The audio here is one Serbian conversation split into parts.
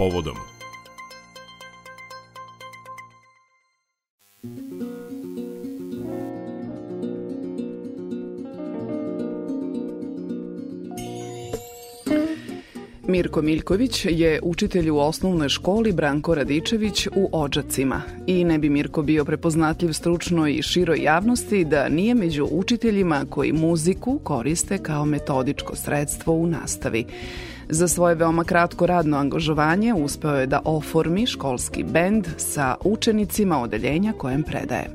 povodom. Mirko Miljković je učitelj u osnovnoj školi Branko Radičević u Ođacima i ne bi Mirko bio prepoznatljiv stručnoj i široj javnosti da nije među učiteljima koji muziku koriste kao metodičko sredstvo u nastavi. Za svoje veoma kratko radno angažovanje uspeo je da oformi školski bend sa učenicima odeljenja kojem predaje.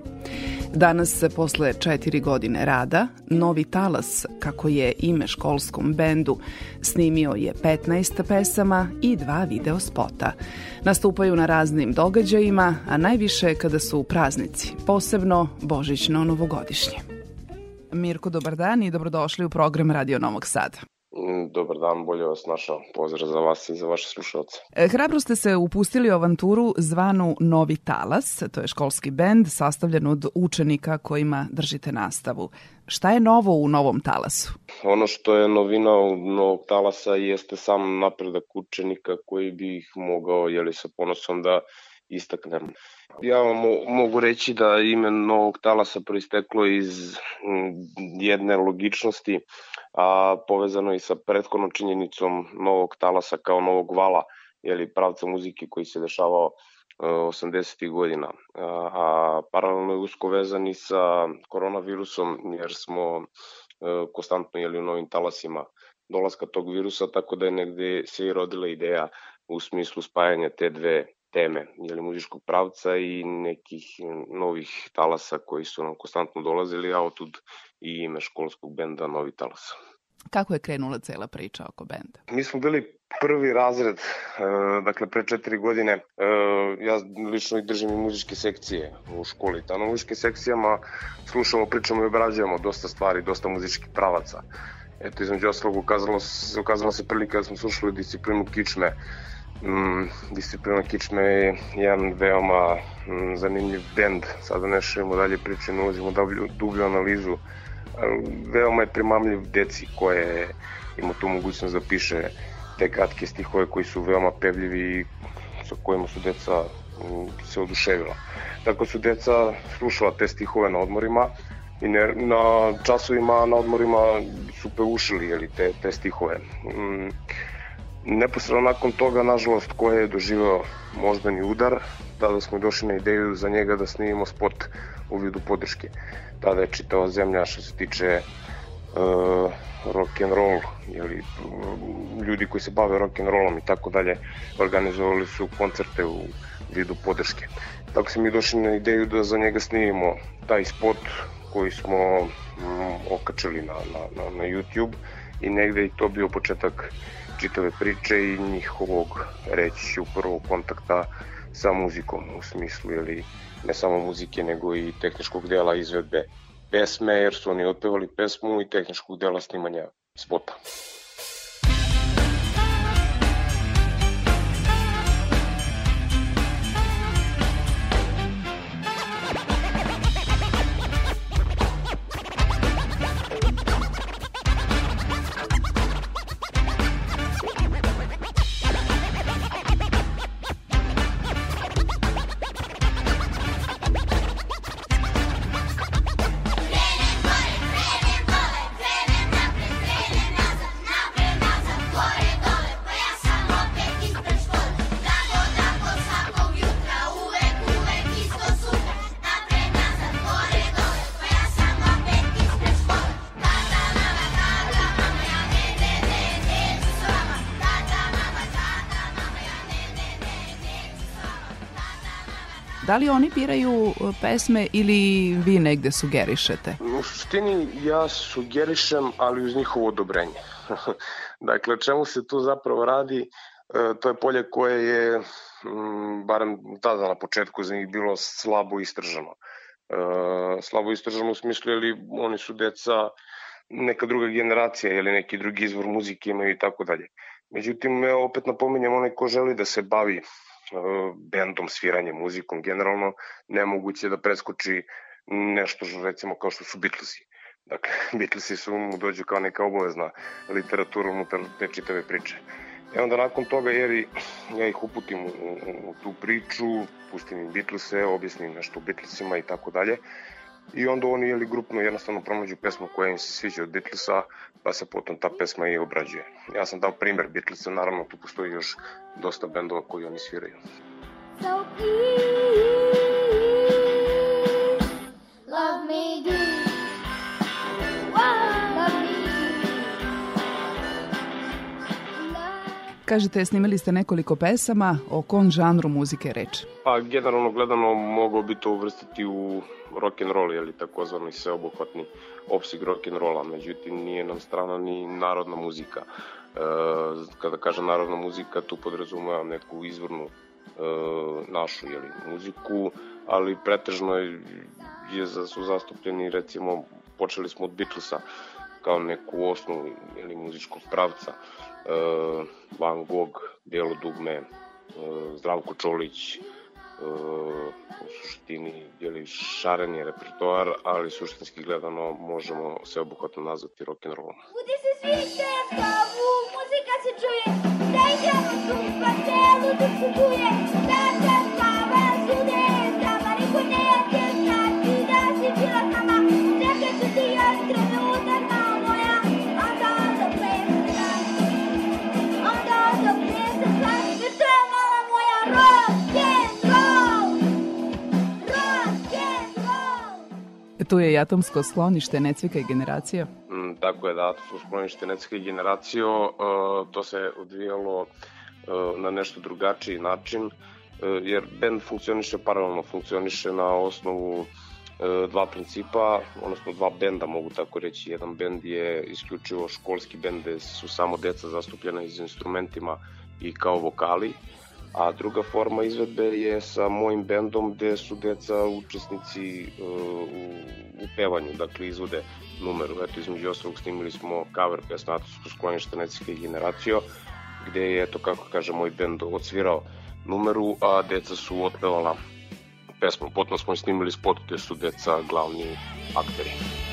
Danas, posle četiri godine rada, Novi talas, kako je ime školskom bendu, snimio je 15 pesama i dva video spota. Nastupaju na raznim događajima, a najviše kada su praznici, posebno božićno-novogodišnje. Mirko, dobar dan i dobrodošli u program Radio Novog Sada. Mm, dobar dan, bolje vas našao. Pozdrav za vas i za vaše slušalce. E, hrabro ste se upustili u avanturu zvanu Novi Talas, to je školski bend sastavljen od učenika kojima držite nastavu. Šta je novo u Novom Talasu? Ono što je novina u Novog Talasa jeste sam napredak učenika koji bi ih mogao, jeli sa ponosom da istaknem. Ja vam mogu reći da ime Novog Talasa proisteklo iz jedne logičnosti, a povezano i sa prethodnom činjenicom Novog Talasa kao novog vala, jeli pravca muzike koji se dešavao 80. godina, a paralelno je usko vezani sa koronavirusom jer smo e, konstantno jeli u novim talasima dolaska tog virusa, tako da je negde se i rodila ideja u smislu spajanja te dve teme, jeli, muzičkog pravca i nekih novih talasa koji su nam konstantno dolazili, a otud i ime školskog benda Novi talas. Kako je krenula cela priča oko benda? Mi smo bili prvi razred, e, dakle pre četiri godine, e, ja lično držim i muzičke sekcije u školi. Tamo na muzičke sekcijama slušamo, pričamo i obrađujemo dosta stvari, dosta muzičkih pravaca. Eto, između ostalog, ukazalo, ukazala se prilika da smo slušali disciplinu kičme, disciplina kičme je jedan veoma mm, zanimljiv bend. Sada ne širimo dalje priče, ne ulazimo dublju, dublju analizu. Veoma je primamljiv deci koje ima tu mogućnost da piše te kratke stihove koji su veoma pevljivi i sa kojima su deca mm, se oduševila. Tako su deca slušala te stihove na odmorima i ne, na časovima na odmorima su peušili jeli, te, te stihove. Mm, Neposredno nakon toga, nažalost, ko je doživao moždani udar, tada smo došli na ideju za njega da snimimo spot u vidu podrške. Tada je čitava zemlja što se tiče uh, rock and roll, jeli, ljudi koji se bave rock and rollom i tako dalje, organizovali su koncerte u vidu podrške. Tako se mi došli na ideju da za njega snimimo taj spot koji smo um, okačili na, na, na, na YouTube i negde i to bio početak čitave priče i njihovog reći ću prvog kontakta sa muzikom u smislu ili ne samo muzike nego i tehničkog dela izvedbe pesme jer su oni otpevali pesmu i tehničkog dela snimanja spota. Da li oni biraju uh, pesme ili vi negde sugerišete? U suštini ja sugerišem, ali uz njihovo odobrenje. dakle, čemu se tu zapravo radi? E, to je polje koje je, m, barem tada na početku za njih bilo slabo istržano. E, slabo istržano u smislu, ili oni su deca neka druga generacija ili neki drugi izvor muzike imaju i tako dalje. Međutim, opet napominjem, onaj ko želi da se bavi bendom, sviranjem, muzikom, generalno nemoguće da preskoči nešto recimo kao što su Beatlesi. Dakle, Beatlesi su mu dođu kao neka obavezna literatura unutar te čitave priče. E onda nakon toga, jer ja ih uputim u, u, u tu priču, pustim im Beatlese, objasnim nešto o Beatlesima i tako dalje. I onda oni jeli grupno jednostavno pronađu pesmu koja im se sviđa od Beatlesa, pa se potom ta pesma i obrađuje. Ja sam dao primer Beatlesa, naravno tu postoji još dosta bendova koji oni sviraju. So please, Kažete, snimili ste nekoliko pesama, o kom žanru muzike reč? Pa, generalno gledano, mogao bi to uvrstiti u rock and roll, ili takozvani sveobuhvatni opsig rock and rolla, međutim nije nam strana ni narodna muzika. E, kada kažem narodna muzika, tu podrazumeva neku izvornu e, našu jeli, muziku, ali pretežno je, je, su zastupljeni, recimo, počeli smo od Beatlesa, kao neku osnovu ili muzičkog pravca. Van Gogh, Belo dugme, e, Zdravko Čolić, e, u suštini je repertoar, ali suštinski gledano možemo se obuhvatno nazvati rock'n'rollom. Budi se svi kavu, muzika se čuje, da idemo tu pa telu dok se čuje, da Tu je i atomsko sklonište Necvika i generacija. Mm, tako je, da, atomsko sklonište Necvika i generacija, uh, to se odvijalo uh, na nešto drugačiji način, uh, jer band funkcioniše paralelno, funkcioniše na osnovu dva principa, odnosno dva benda mogu tako reći. Jedan bend je isključivo školski bend gde su samo deca zastupljena iz instrumentima i kao vokali, a druga forma izvedbe je sa mojim bendom gde su deca učesnici uh, u, u pevanju, dakle izvode numeru. Eto, između ostalog snimili smo cover pesma Atovsko sklonište Necike generacijo, gde je, eto, kako kaže moj bend, odsvirao numeru, a deca su otpevala pesmu. Potom smo snimili spot gde su deca glavni akteri.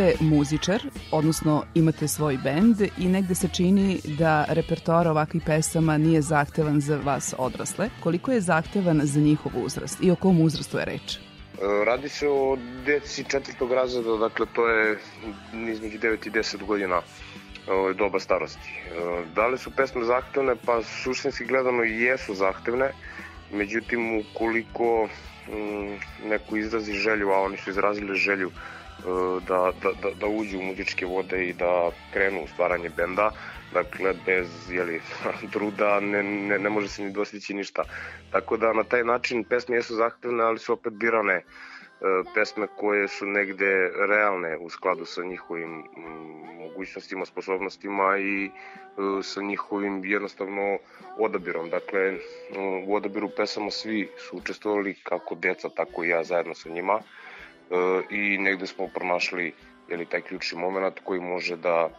Ste muzičar, odnosno imate svoj bend i negde se čini da repertoar ovakvih pesama nije zahtevan za vas odrasle. Koliko je zahtevan za njihov uzrast i o kom uzrastu je reč? E, radi se o deci četvrtog razreda, dakle to je između 9 i 10 godina doba starosti. E, da li su pesme zahtevne? Pa suštinski gledano jesu zahtevne, međutim ukoliko mm, neko izrazi želju, a oni su izrazili želju da, da, da, da uđu u muzičke vode i da krenu u stvaranje benda. Dakle, bez jeli, truda ne, ne, ne može se ni dostići ništa. Tako da na taj način pesme jesu zahtevne, ali su opet birane e, pesme koje su negde realne u skladu sa njihovim mm, mogućnostima, sposobnostima i e, sa njihovim jednostavno odabirom. Dakle, u odabiru pesama svi su učestvovali kako deca, tako i ja zajedno sa njima E, i negde smo pronašli jeli, taj ključni moment koji može da uh,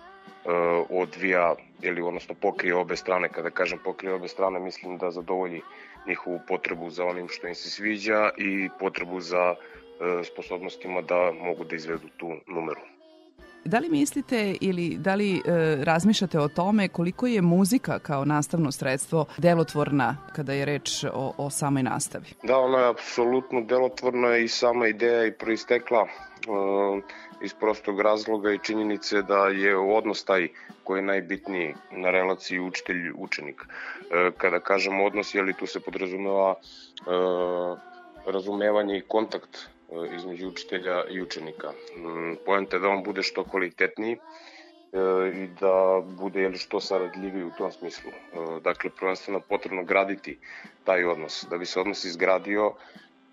odvija, ili odnosno pokrije obe strane, kada kažem pokrije obe strane, mislim da zadovolji njihovu potrebu za onim što im se sviđa i potrebu za uh, sposobnostima da mogu da izvedu tu numeru. Da li mislite ili da li e, razmišljate o tome koliko je muzika kao nastavno sredstvo delotvorna kada je reč o, o samoj nastavi? Da, ona je apsolutno delotvorna i sama ideja i proistekla e, iz prostog razloga i činjenice da je odnos taj koji je najbitniji na relaciji učitelj-učenik. E, kada kažem odnos, je li tu se podrazumeva e, razumevanje i kontakt E, između učitelja i učenika. Mm, poenta je da on bude što kvalitetniji i da bude jeli, što saradljiviji u tom smislu. Dakle, prvenstveno potrebno graditi taj odnos. Da bi se odnos izgradio,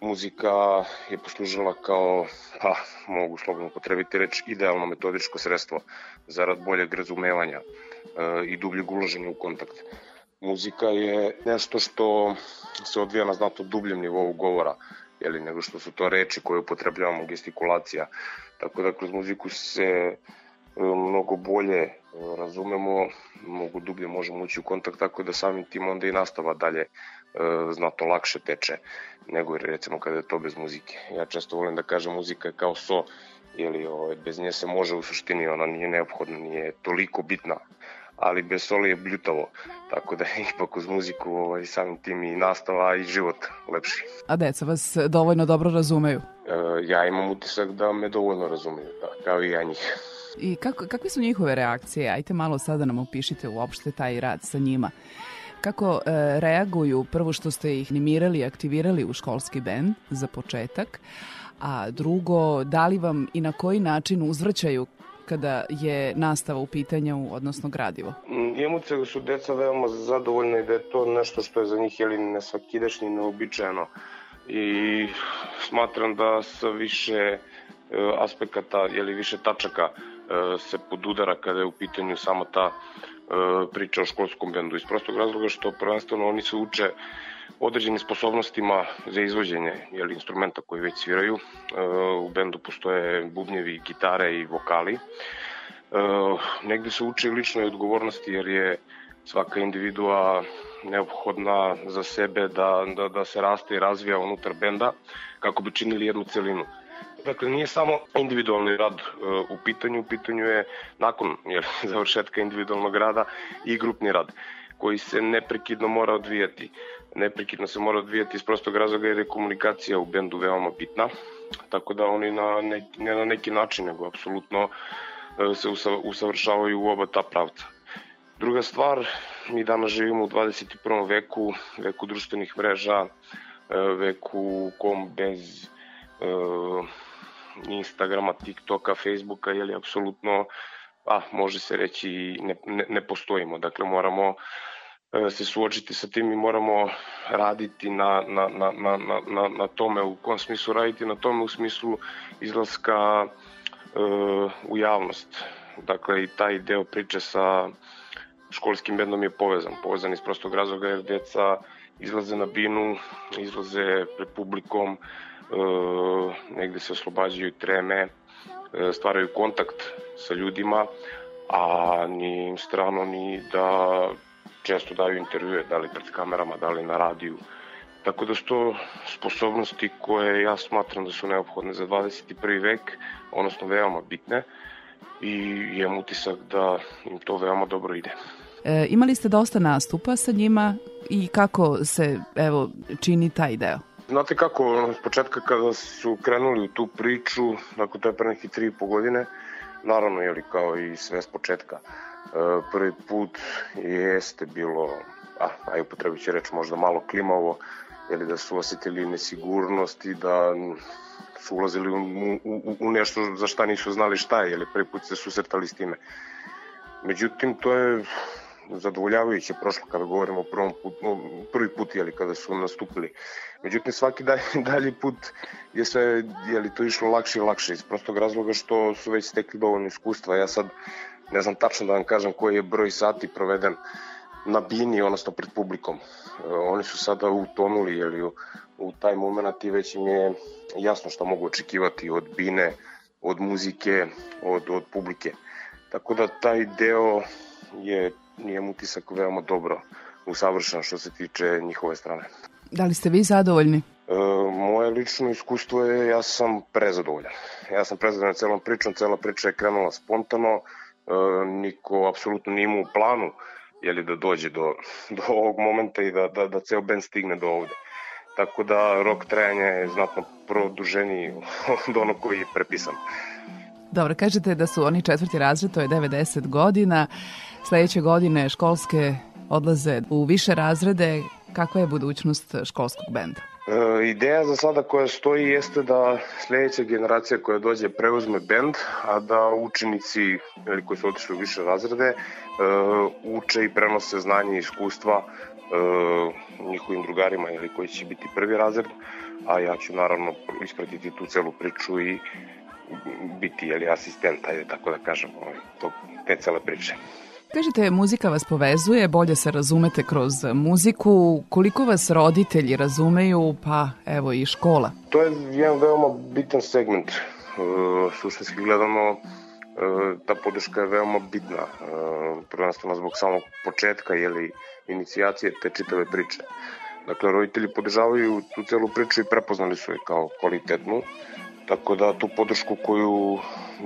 muzika je poslužila kao, pa, mogu slobodno potrebiti reč, idealno metodičko sredstvo zarad boljeg razumevanja i dubljeg uloženja u kontakt. Muzika je nešto što se odvija na znatno dubljem nivou govora, jeli, nego što su to reči koje upotrebljavamo, gestikulacija. Tako da kroz muziku se e, mnogo bolje e, razumemo, mnogo dublje možemo ući u kontakt, tako da samim tim onda i nastava dalje e, znatno lakše teče nego recimo kada je to bez muzike. Ja često volim da kažem muzika je kao so, jeli, ovaj, bez nje se može u suštini, ona nije neophodna, nije toliko bitna ali bez soli je bljutavo, tako da je ipak uz muziku ovaj, samim tim i nastava i život lepši. A deca vas dovoljno dobro razumeju? E, ja imam utisak da me dovoljno razumeju, da, kao i ja njih. I kako, kakve su njihove reakcije? Ajte malo sada nam opišite uopšte taj rad sa njima. Kako e, reaguju prvo što ste ih animirali i aktivirali u školski bend za početak, a drugo, da li vam i na koji način uzvraćaju kada je nastava u pitanju, odnosno gradivo? Mm, da su deca veoma zadovoljne i da je to nešto što je za njih jeli, nesvakidašnje i neobičajeno. I smatram da sa više e, aspekata, jeli više tačaka e, se podudara kada je u pitanju samo ta priča o školskom bendu. Iz prostog razloga što prvenstveno oni se uče određenim sposobnostima za izvođenje jeli, instrumenta koji već sviraju. E, u bendu postoje bubnjevi, gitare i vokali. E, negde se uče ličnoj odgovornosti jer je svaka individua neophodna za sebe da, da, da se raste i razvija unutar benda kako bi činili jednu celinu. Dakle, nije samo individualni rad uh, u pitanju, u pitanju je nakon jer, završetka individualnog rada i grupni rad koji se neprekidno mora odvijati neprekidno se mora odvijati iz prostog razloga jer je komunikacija u bendu veoma bitna, tako da oni na neki, ne na neki način, nego apsolutno e, se usavršavaju u oba ta pravca. Druga stvar, mi danas živimo u 21. veku, veku društvenih mreža, e, veku u kom bez uh, Instagrama, TikToka, Facebooka, je apsolutno, a može se reći, ne, ne, ne postojimo. Dakle, moramo E, se suočiti sa tim i moramo raditi na, na, na, na, na, na tome u kom smislu raditi na tome u smislu izlaska e, u javnost dakle i taj deo priče sa školskim bendom je povezan povezan iz prostog razloga jer deca izlaze na binu izlaze pred publikom e, negde se oslobađaju treme e, stvaraju kontakt sa ljudima a ni im strano ni da često daju intervjue, da li pred kamerama, da li na radiju. Tako da su to sposobnosti koje ja smatram da su neophodne za 21. vek, odnosno veoma bitne i imam utisak da im to veoma dobro ide. E, imali ste dosta nastupa sa njima i kako se evo čini taj deo? Znate kako, s početka kada su krenuli u tu priču, dakle to je pre nekih tri i po godine, naravno, jeli, kao i sve s početka, E, prvi put jeste bilo, a, aj upotrebit će reč možda malo klimavo, ili da su osetili nesigurnost i da su ulazili u, u, u nešto za šta nisu znali šta je, ili prvi put se susretali s time. Međutim, to je zadovoljavajuće prošlo kada govorimo o prvom put, no, prvi put jeli, kada su nastupili. Međutim, svaki dalji, dalji put je sve jeli, to išlo lakše i lakše iz prostog razloga što su već stekli dovoljno iskustva. Ja sad ne znam tačno da vam kažem koji je broj sati proveden na bini, odnosno pred publikom. E, oni su sada utonuli jeli, u, u taj moment i već im je jasno šta mogu očekivati od bine, od muzike, od, od publike. Tako da taj deo je, nije utisak veoma dobro usavršen što se tiče njihove strane. Da li ste vi zadovoljni? E, moje lično iskustvo je, ja sam prezadovoljan. Ja sam prezadovoljan celom pričom, cela priča je krenula spontano, E, niko apsolutno nije imao u planu jeli, da dođe do, do ovog momenta i da, da, da ceo band stigne do ovde. Tako da rok trajanja je znatno produženiji od onog koji je prepisan. Dobro, kažete da su oni četvrti razred, to je 90 godina. Sledeće godine školske odlaze u više razrede. Kakva je budućnost školskog benda? E, ideja za sada koja stoji jeste da sledeća generacija koja dođe preuzme bend, a da učenici koji su otišli u više razrede e, uče i prenose znanje i iskustva e, njihovim drugarima ili koji će biti prvi razred, a ja ću naravno ispratiti tu celu priču i biti jeli, asistent, ajde tako da kažem, ovaj, to, te cele priče. Kažete, muzika vas povezuje, bolje se razumete kroz muziku. Koliko vas roditelji razumeju, pa evo i škola? To je jedan veoma bitan segment. E, suštinski gledano, e, ta podrška je veoma bitna, e, prvenstveno zbog samog početka ili inicijacije te čitave priče. Dakle, roditelji podržavaju tu celu priču i prepoznali su je kao kvalitetnu, tako da tu podršku koju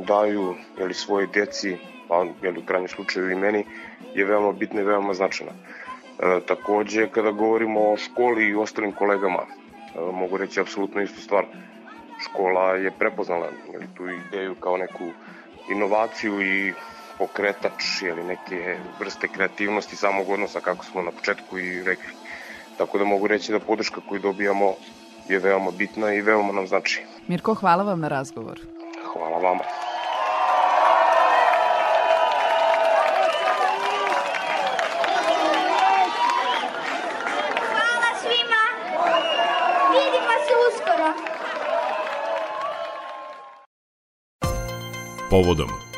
daju jeli, svoje djeci pa jel, u krajnjem slučaju i meni, je veoma bitna i veoma značajna. E, takođe, kada govorimo o školi i ostalim kolegama, e, mogu reći apsolutno istu stvar. Škola je prepoznala jel, tu ideju kao neku inovaciju i pokretač ili neke vrste kreativnosti samog odnosa kako smo na početku i rekli. Tako da mogu reći da podrška koju dobijamo je veoma bitna i veoma nam znači. Mirko, hvala vam na razgovor. Hvala vama. Povodom